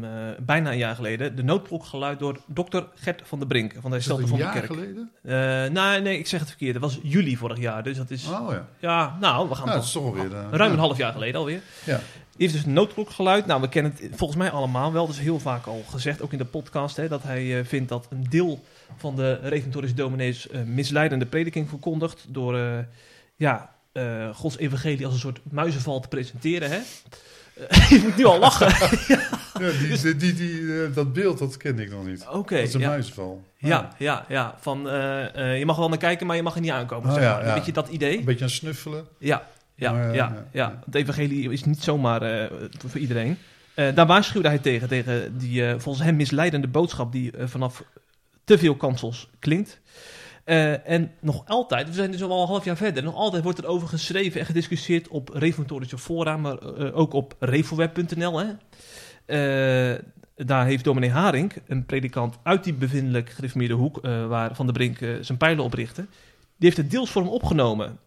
eh, bijna een jaar geleden, de noodklok geluid door dokter Gert van der Brink van de Herstelte een van de jaar Kerk. geleden? Eh, nou, nee, ik zeg het verkeerd. Dat was juli vorig jaar. Dus dat is, Oh ja. ja, nou, we gaan Nou, toch eh, ruim ja. een half jaar geleden alweer. Ja. Die heeft dus een noodklok geluid. Nou, we kennen het volgens mij allemaal wel. Dat is heel vaak al gezegd, ook in de podcast, hè, dat hij vindt dat een deel van de reformatorische dominees eh, misleidende prediking verkondigt door ja, eh, Gods evangelie als een soort muizenval te presenteren. Hè? Eh, *laughs* je moet nu al lachen. *laughs* Ja, die, die, die, die, eh, dat beeld, dat kende ik nog niet. Oké, dat is een ja. muisval. Ja, ja, ja. Van, eh, eh, je mag wel naar kijken, maar je mag er niet aankomen. Oh, zeg ja, maar. ja. Weet je dat idee? Een beetje aan snuffelen. Ja, ja, Maar, ja, ja, ja. Het evangelie is niet zomaar eh, voor voor iedereen. Eh, daar waarschuwde hij tegen, tegen die eh, volgens hem misleidende boodschap die vanaf te veel kansels klinkt. Eh, en nog altijd, we zijn dus al een half jaar verder, nog altijd wordt er over geschreven en gediscussieerd op reformatorische fora, maar eh, ook op refoweb.nl. Hè. Eh, daar heeft dominee Haring, een predikant uit die bevindelijk gereformeerde hoek, waar Van der Brink zijn pijlen op richtte, die heeft het deels voor hem opgenomen.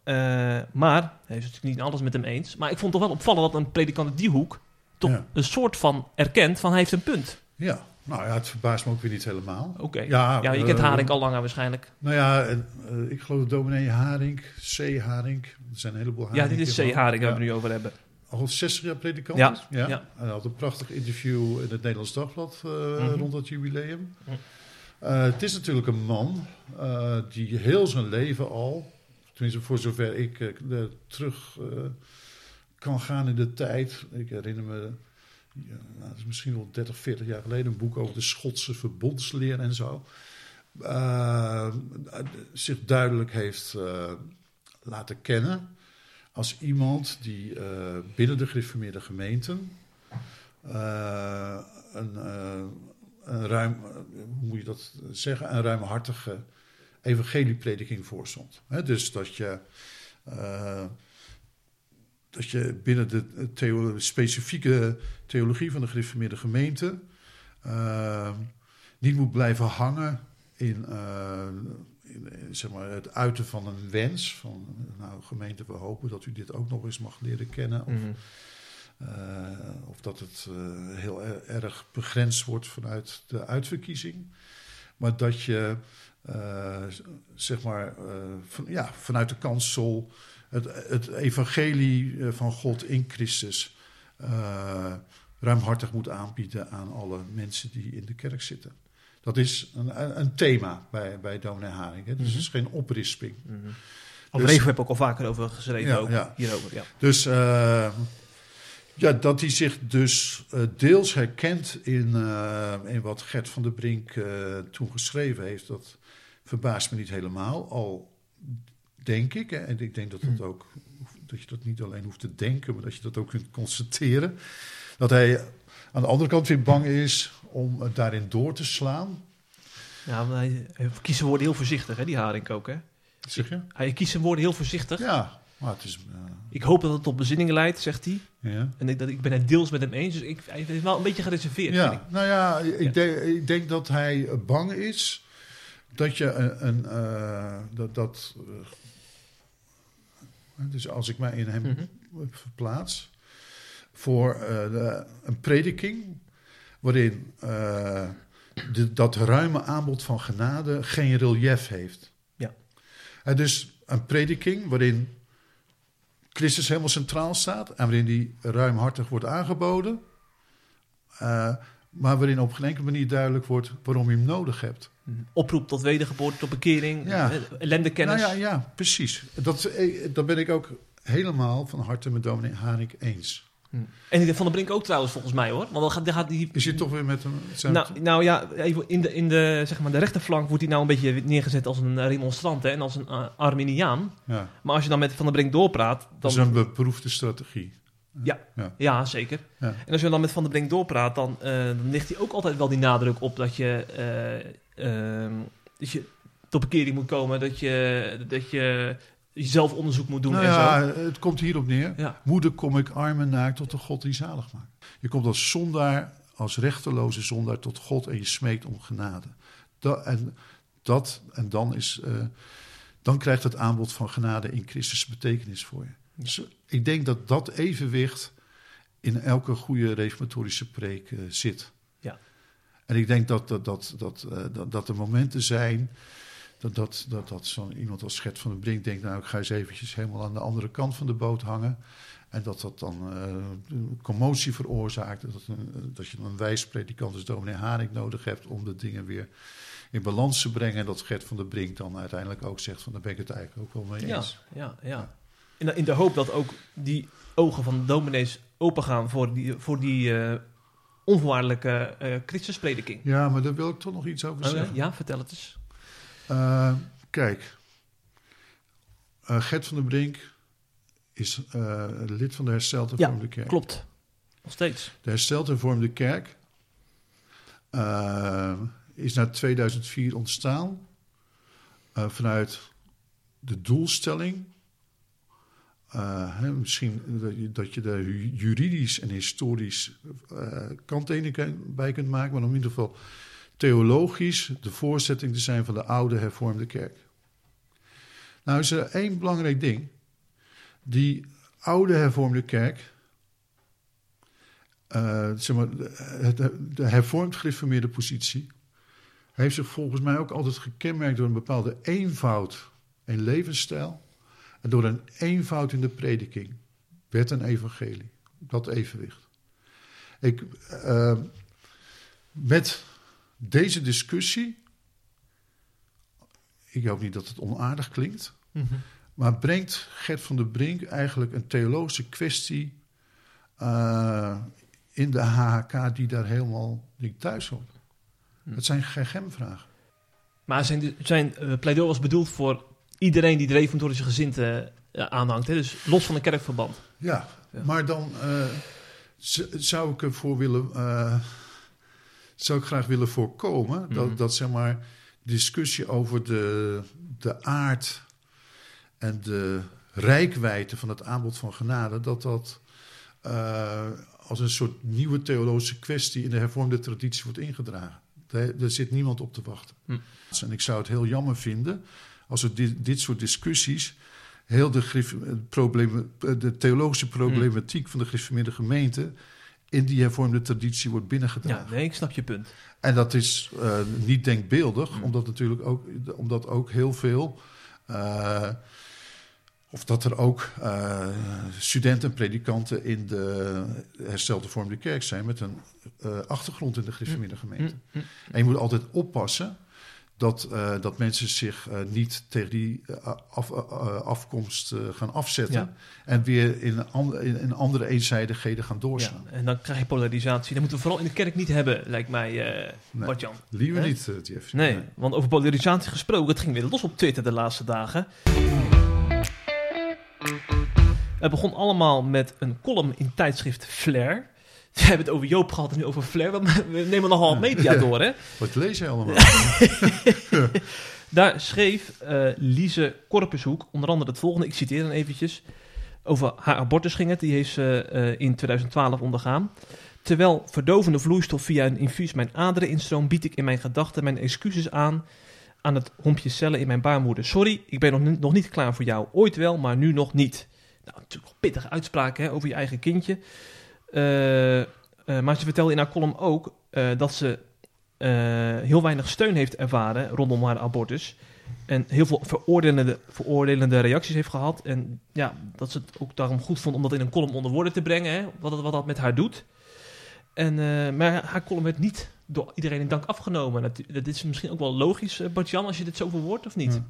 Maar, hij is natuurlijk niet alles met hem eens. Maar ik vond het toch wel opvallend dat een predikant uit die hoek toch Ja. een soort van erkent van hij heeft een punt. Ja, nou ja, het verbaast me ook weer niet helemaal. Oké. Ja, Ja, je kent eh, Haring al langer waarschijnlijk. Nou ja, en, eh, ik geloof dominee Haring, C. Haring. Er zijn een heleboel Ja, Haringen. dit is C. Haring waar we het nu over hebben. Al 60 jaar predikant. Ja, ja. ja. Hij had een prachtig interview in het Nederlands Dagblad eh, Mhm. rond dat jubileum. Mhm. Eh, het is natuurlijk een man eh, die heel zijn leven al, tenminste voor zover ik eh, terug eh, kan gaan in de tijd. Ik herinner me, ja, nou, dat is misschien wel 30, 40 jaar geleden, een boek over de Schotse verbondsleer en zo. eh, zich duidelijk heeft eh, laten kennen als iemand die eh, binnen de gereformeerde gemeenten eh, een, eh, een ruim, eh, hoe moet je dat zeggen, een ruimhartige evangelieprediking voorstond. Dus dat je, eh, dat je binnen de theo- specifieke theologie van de gereformeerde gemeente eh, niet moet blijven hangen in, eh, in, in, zeg maar, het uiten van een wens. Van, nou, gemeente, we hopen dat u dit ook nog eens mag leren kennen. Of, Mhm. eh, of dat het eh, heel er- erg begrensd wordt vanuit de uitverkiezing. Maar dat je, eh, zeg maar, eh, van, ja, vanuit de kansel het, het evangelie eh, van God in Christus eh, ruimhartig moet aanbieden aan alle mensen die in de kerk zitten. Dat is een, een thema bij, bij dominee Haring. Hè? Dus het is geen oprisping. Mhm. Dus- Revo heb ik ook al vaker over geschreven, Ja, ook, ja. hierover. Ja. Dus eh, ja, dat hij zich dus deels herkent in, in wat Gert van der Brink toen geschreven heeft, dat verbaast me niet helemaal. Al denk ik, hè, en ik denk dat, dat, ook, dat je dat niet alleen hoeft te denken, maar dat je dat ook kunt constateren, dat hij aan de andere kant weer bang is om daarin door te slaan. Ja, maar hij, zijn woorden heel voorzichtig, hè, die Haring ook. Hè? Zeg je? Hij kiest zijn woorden heel voorzichtig. Ja, maar het is. eh, Ik hoop dat het tot bezinning leidt, zegt hij. ja. En ik, dat, ik ben het deels met hem eens, dus ik, hij is wel een beetje gereserveerd. Ja, nou ja, ik, Ja. Denk, ik denk dat hij bang is dat je een. een eh, dat, dat, eh, dus als ik mij in hem Mhm. verplaats. voor eh, de- een prediking. waarin de, dat ruime aanbod van genade geen relief heeft. Ja. Dus een prediking waarin Christus helemaal centraal staat en waarin die ruimhartig wordt aangeboden, maar waarin op geen enkele manier duidelijk wordt waarom je hem nodig hebt. Oproep tot wedergeboorte, tot bekering, Ja. eh, ellendekennis. Nou ja, ja, precies. Dat, eh, dat ben ik ook helemaal van harte met dominee Hanik eens. Hm. En Van der Brink ook trouwens, volgens mij hoor. Want dan gaat, dan gaat die... Is je toch weer met hem? zijn- Nou, nou ja, in de, in de, zeg maar, de rechterflank wordt hij nou een beetje neergezet als een remonstrant hè, en als een eh, Arminiaan. ja, Maar als je dan met Van der Brink doorpraat, dan... dat is een beproefde strategie. Ja. ja. Ja, zeker. Ja. En als je dan met Van der Brink doorpraat, dan, dan ligt hij ook altijd wel die nadruk op dat je, dat je tot bekering moet komen, dat je, dat je zelf onderzoek moet doen Nou en ja, zo. het komt hierop neer. Ja. Moeder kom ik arm en naakt tot de God die zalig maakt. Je komt als zondaar, als rechteloze zondaar tot God en je smeekt om genade. Dat, en, dat, en dan, is, eh, dan krijgt het aanbod van genade in Christus betekenis voor je. Dus ik denk dat dat evenwicht in elke goede reformatorische preek eh, zit. Ja. En ik denk dat, dat, dat, dat, eh, dat, dat er momenten zijn dat, dat, dat, dat zo'n iemand als Gert van den Brink denkt... nou, ik ga eens eventjes helemaal aan de andere kant van de boot hangen... En dat dat dan eh, een commotie veroorzaakt. Dat, een- dat je dan een wijspredikant als dominee Haring nodig hebt om de dingen weer in balans te brengen. En dat Gert van der Brink dan uiteindelijk ook zegt van daar ben ik het eigenlijk ook wel mee Ja, eens. ja, ja. In de, in de hoop dat ook die ogen van de dominees opengaan voor die, voor die eh, onvoorwaardelijke eh Christusprediking. Ja, maar daar wil ik toch nog iets over Oh, zeggen. ja, vertel het eens. Eh, kijk, eh, Gert van der Brink is lid van de Hersteld Hervormde Kerk. Klopt. Nog steeds. De Hersteld Hervormde Kerk is na 2004 ontstaan vanuit de doelstelling. Eh, hè, misschien dat je, hu- juridisch en historisch kanttekeningen bij kunt maken, maar om in ieder geval theologisch de voorzetting te zijn van de oude hervormde kerk. Nou is er één belangrijk ding. Die oude hervormde kerk eh, zeg maar, de, hervormd gereformeerde positie heeft zich volgens mij ook altijd gekenmerkt door een bepaalde eenvoud in levensstijl en door een eenvoud in de prediking, wet en evangelie, dat evenwicht. Ik, eh, met deze discussie, ik hoop niet dat het onaardig klinkt, maar brengt Gert van der Brink eigenlijk een theologische kwestie eh, in de HHK die daar helemaal niet thuis hoort. Het zijn geen gemvragen. Maar zijn, zijn eh, pleidooi was bedoeld voor iedereen die de reformatorische gezinte eh, aanhangt. Hè? Dus los van een kerkverband. Ja, Ja. maar dan eh, zou ik ervoor willen, eh, zou ik graag willen voorkomen Mhm. dat, dat zeg maar discussie over de, de aard en de rijkwijde van het aanbod van genade, dat dat als een soort nieuwe theologische kwestie in de hervormde traditie wordt ingedragen. Daar, daar zit niemand op te wachten. Hm. En ik zou het heel jammer vinden als er dit, dit soort discussies heel de, problemen, de theologische problematiek van de gereformeerde gemeente in die hervormde traditie wordt Ja, binnengedragen. nee, ik snap je punt. En dat is eh, niet denkbeeldig, Mm. omdat natuurlijk ook, omdat ook heel veel eh, Of dat er ook uh, studenten en predikanten in de herstelde vorm de kerk zijn met een achtergrond in de gereformeerde gemeente. Mm, mm. En je moet altijd oppassen dat, uh, dat mensen zich uh, niet tegen die uh, af, afkomst gaan afzetten. En weer in, an, in, in, andere eenzijdigheden gaan doorslaan. Ja, en dan krijg je polarisatie. Dat moeten we vooral in de kerk niet hebben, lijkt mij, uh, Bart-Jan. Nee, liever niet, Jeff. Nee, nee, want over polarisatie gesproken, het ging weer los op Twitter de laatste dagen. Het begon allemaal met een column in tijdschrift Flair. We hebben het over Joop gehad en nu over Flair. We nemen nogal media door, hè? Wat lees je allemaal? *laughs* Daar schreef uh, Lise Korpershoek onder andere het volgende. Ik citeer dan eventjes. Over haar abortus ging het. Die heeft ze uh, in 2012 ondergaan. Terwijl verdovende vloeistof via een infuus mijn aderen instroomt... bied ik in mijn gedachten mijn excuses aan... aan het hompje cellen in mijn baarmoeder. Sorry, ik ben nog, nog niet klaar voor jou. Ooit wel, maar nu nog niet. Nou, natuurlijk pittige uitspraken hè, over je eigen kindje. Uh, uh, maar ze vertelde in haar column ook uh, dat ze heel weinig steun heeft ervaren rondom haar abortus. En heel veel veroordelende, veroordelende reacties heeft gehad. En ja, dat ze het ook daarom goed vond om dat in een column onder woorden te brengen. Hè, wat, dat, wat dat met haar doet. En, maar haar column werd niet door iedereen in dank afgenomen. Dat, dat is misschien ook wel logisch, Bart-Jan, als je dit zo verwoordt, of niet?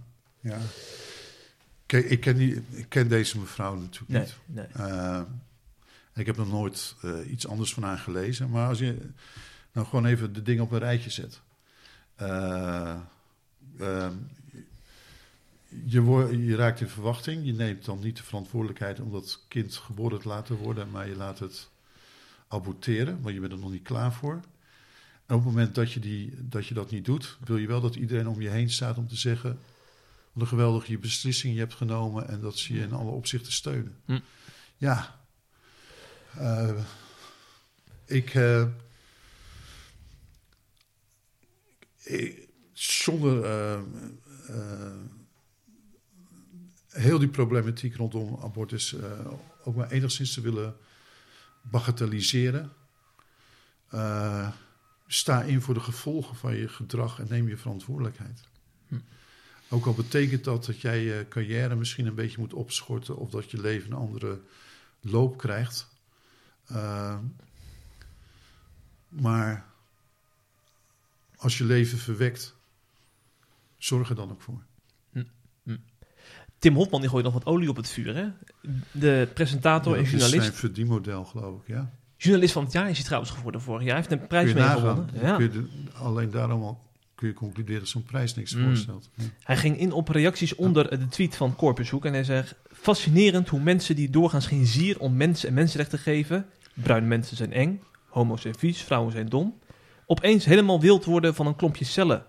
Ja. ja. Kijk, ik ken, die, ik ken deze mevrouw natuurlijk nee, niet. Nee. Uh, ik heb nog nooit uh, iets anders van haar gelezen. Maar als je nou gewoon even de dingen op een rijtje zet. Uh, je, word, je, raakt in verwachting. Je neemt dan niet de verantwoordelijkheid om dat kind geboren te laten worden. Maar je laat het aborteren, want je bent er nog niet klaar voor. En op het moment dat je, die, dat je dat niet doet, wil je wel dat iedereen om je heen staat om te zeggen wat een geweldige beslissing je hebt genomen en dat ze je in alle opzichten steunen. Hm. Ja, uh, ik, uh, ik, zonder uh, heel die problematiek rondom abortus ook maar enigszins te willen bagatelliseren. sta in voor de gevolgen van je gedrag en neem je verantwoordelijkheid. Hm. Ook al betekent dat dat jij je carrière misschien een beetje moet opschorten of dat je leven een andere loop krijgt. Uh, maar als je leven verwekt, zorg er dan ook voor. Hm, hm. Tim Hopman die gooit nog wat olie op het vuur, hè? De presentator ja, en journalist. Dat is zijn verdienmodel, geloof ik, ja. Journalist van het jaar is hij trouwens geworden vorig jaar. Hij heeft een prijs mee gewonnen. Ja. Kun je de, alleen daarom al kun je concluderen dat zo'n prijs niks mm. voorstelt. Ja. Hij ging in op reacties onder de tweet van Corpushoek en hij zegt... Fascinerend hoe mensen die doorgaans geen zier om mensen en mensenrechten geven... bruine mensen zijn eng, homo's zijn vies, vrouwen zijn dom... opeens helemaal wild worden van een klompje cellen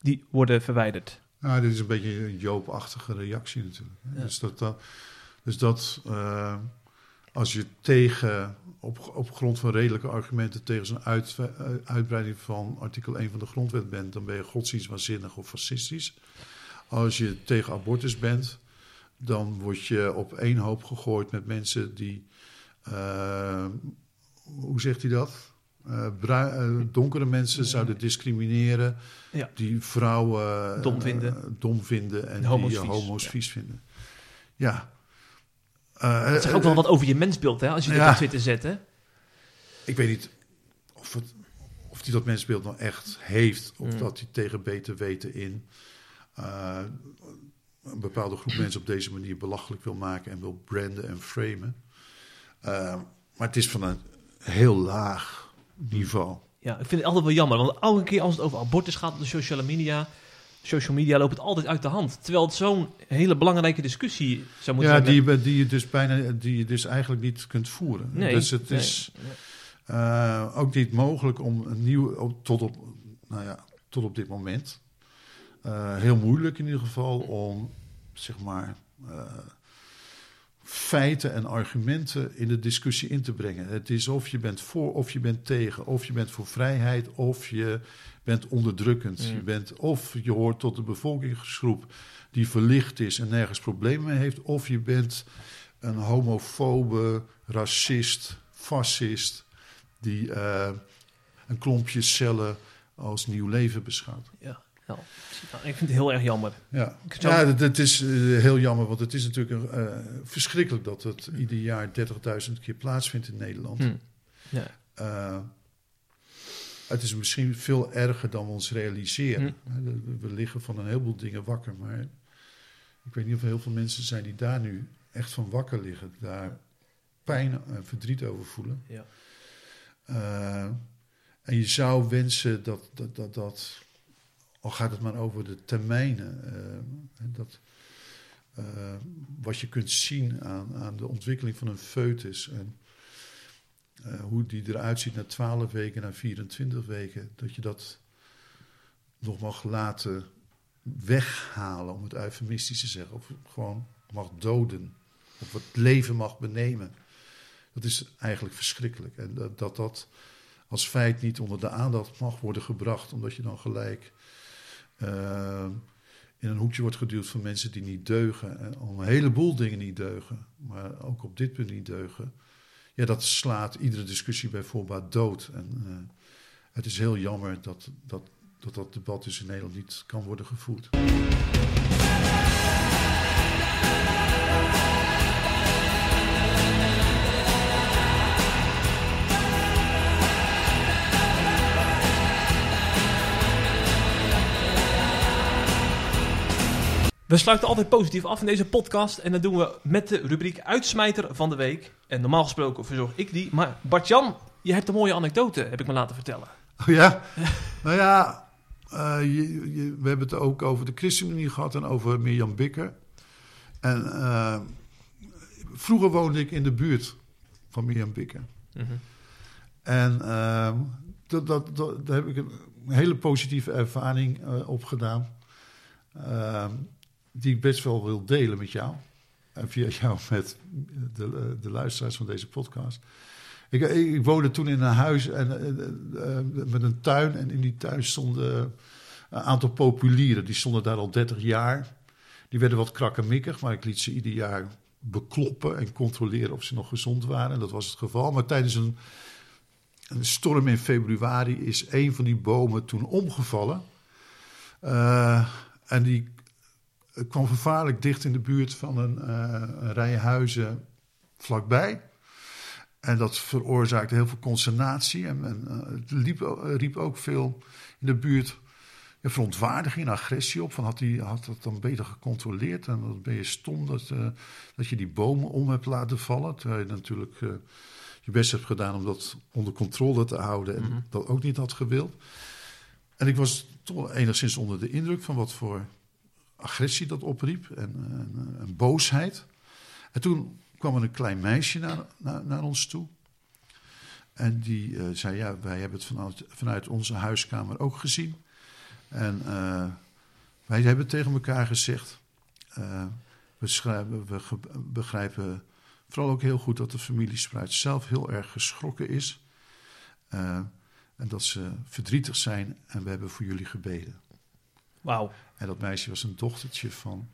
die worden verwijderd. Ja, dit is een beetje een Joop-achtige reactie natuurlijk. Ja. Dus dat... dat dus dat uh, als je tegen, op, op grond van redelijke argumenten tegen zo'n uit, uitbreiding van artikel 1 van de grondwet bent, dan ben je godsdienstwaanzinnig of fascistisch. Als je tegen abortus bent, dan word je op één hoop gegooid met mensen die, hoe zegt hij dat? Uh, uh, donkere mensen zouden discrimineren, ja. die vrouwen dom vinden, dom vinden en homo's die vies. homo's Ja. vies vinden. Ja, Uh, dat zegt ook wel wat over je mensbeeld, hè, als je dit ja. op Twitter zet. Hè? Ik weet niet of, het, of hij dat mensbeeld nou echt heeft, of Mm. dat hij tegen beter weten in een bepaalde groep *clears throat* mensen op deze manier belachelijk wil maken en wil branden en framen. Uh, maar het is van een heel laag niveau. Ja, ik vind het altijd wel jammer, want elke keer als het over abortus gaat op de sociale media, social media loopt het altijd uit de hand. Terwijl het zo'n hele belangrijke discussie zou moeten Ja, zijn. die, die, je dus bijna, die je dus eigenlijk niet kunt voeren. Nee, dus het nee. is uh, ook niet mogelijk om een nieuw, tot op, nou ja, tot op dit moment, uh, heel moeilijk in ieder geval, om zeg maar uh, feiten en argumenten in de discussie in te brengen. Het is of je bent voor of je bent tegen, of je bent voor vrijheid of je bent onderdrukkend. Mm. Je bent of je hoort tot de bevolkingsgroep die verlicht is en nergens problemen mee heeft, of je bent een homofobe, racist, fascist die uh, een klompje cellen als nieuw leven beschouwt. Ja. Nou, ik vind het heel erg jammer. Ja, ja het, het is eh, heel jammer, want het is natuurlijk eh, verschrikkelijk dat het ieder jaar 30.000 keer plaatsvindt in Nederland. Hm. Ja. Eh, het is misschien veel erger dan we ons realiseren. Hm. We- liggen van een heleboel dingen wakker, maar ik weet niet of er heel veel mensen zijn die daar nu echt van wakker liggen. Daar pijn en verdriet over voelen. Ja. En je zou wensen dat, dat, dat, dat, al gaat het maar over de termijnen, eh, dat, eh, wat je kunt zien aan, aan de ontwikkeling van een foetus en eh, hoe die eruit ziet na 12 weken, na 24 weken, dat je dat nog mag laten weghalen, om het eufemistisch te zeggen, of gewoon mag doden, of het leven mag benemen. Dat is eigenlijk verschrikkelijk. En dat dat, dat als feit niet onder de aandacht mag worden gebracht, omdat je dan gelijk eh, in een hoekje wordt geduwd van mensen die niet deugen. En om een heleboel dingen niet deugen, maar ook op dit punt niet deugen. Ja, dat slaat iedere discussie bij dood. En eh, het is heel jammer dat dat, dat dat debat dus in Nederland niet kan worden gevoerd. We sluiten altijd positief af in deze podcast. En dat doen we met de rubriek Uitsmijter van de Week. En normaal gesproken verzorg ik die. Maar Bart-Jan, je hebt een mooie anekdote, heb ik me laten vertellen. Oh ja? *laughs* nou ja, eh, je, je- we hebben het ook over de ChristenUnie gehad en over Mirjam Bikker. En eh, vroeger woonde ik in de buurt van Mirjam Bikker. En eh, dat, dat, dat, daar heb ik een hele positieve ervaring eh, opgedaan. Eh, die ik best wel wil delen met jou. En via jou met de, de luisteraars van deze podcast. Ik, ik, woonde toen in een huis en, eh, eh, met een tuin. En in die tuin stonden een aantal populieren. Die stonden daar al 30 jaar. Die werden wat krakkemikkig, maar ik liet ze ieder jaar bekloppen en controleren of ze nog gezond waren. En dat was het geval. Maar tijdens een, een storm in februari is een van die bomen toen omgevallen. Eh, en die kwam vervaarlijk dicht in de buurt van een, eh, een rij huizen vlakbij. En dat veroorzaakte heel veel consternatie. En, en eh, het liep, eh, riep ook veel in de buurt ja, verontwaardiging en agressie op. Van had hij had dat dan beter gecontroleerd? En dan ben je stom dat, eh, dat je die bomen om hebt laten vallen. Terwijl je natuurlijk eh, je best hebt gedaan om dat onder controle te houden. En Mhm. dat ook niet had gewild. En ik was toch enigszins onder de indruk van wat voor agressie dat opriep. En, boosheid. En toen kwam er een klein meisje naar, naar, naar ons toe. En die eh, zei, ja, wij hebben het vanuit, vanuit onze huiskamer ook gezien. En eh, wij hebben tegen elkaar gezegd, eh, we, we begrijpen vooral ook heel goed dat de familie Spruit zelf heel erg geschrokken is. En dat ze verdrietig zijn en we hebben voor jullie gebeden. Wauw. En dat meisje was een dochtertje van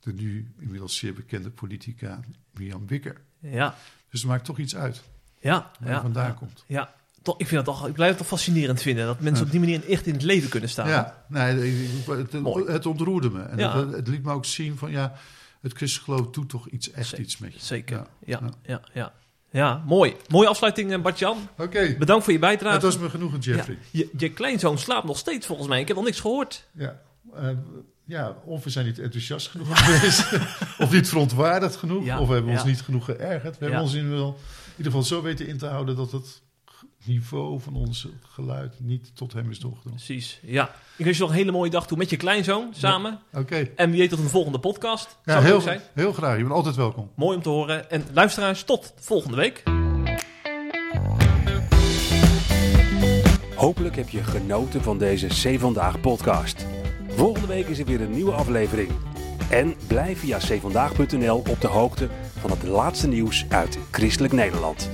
de nu inmiddels zeer bekende politica Mirjam Wikker. Ja, Dus het maakt toch iets uit ja, waar ja. vandaan ja. komt. Ja, toch, ik, vind dat toch, ik blijf het toch fascinerend vinden dat mensen Ja. op die manier echt in het leven kunnen staan. Ja, nee, het, het ontroerde me. En Ja. het, het liet me ook zien van ja, het christelijk geloof doet toch iets, echt Zeker. iets met je. Zeker. Ja. Ja, ja, Ja. mooi. Mooie afsluiting, eh, Bart-Jan. Oké, Bedankt voor je bijdrage. het was me genoegen, Jeffrey. Ja, je, je kleinzoon slaapt nog steeds volgens mij. Ik heb nog niks gehoord. Ja. eh, ja, of we zijn niet enthousiast genoeg *laughs* geweest, of niet verontwaardigd genoeg, Ja, of we hebben ons niet genoeg geërgerd. We hebben ons in, wel, in ieder geval zo weten in te houden dat het niveau van ons geluid niet tot hem is doorgedrongen. Precies, ja. Ik wens je nog een hele mooie dag toe met je kleinzoon samen. Oké, En wie weet tot een volgende podcast. ja, Zou heel, zijn. heel graag. Je bent altijd welkom. Mooi om te horen. En luisteraars, tot volgende week. Hopelijk heb je genoten van deze C Vandaag podcast. Volgende week is er weer een nieuwe aflevering. En blijf via cvandaag.nl op de hoogte van het laatste nieuws uit Christelijk Nederland.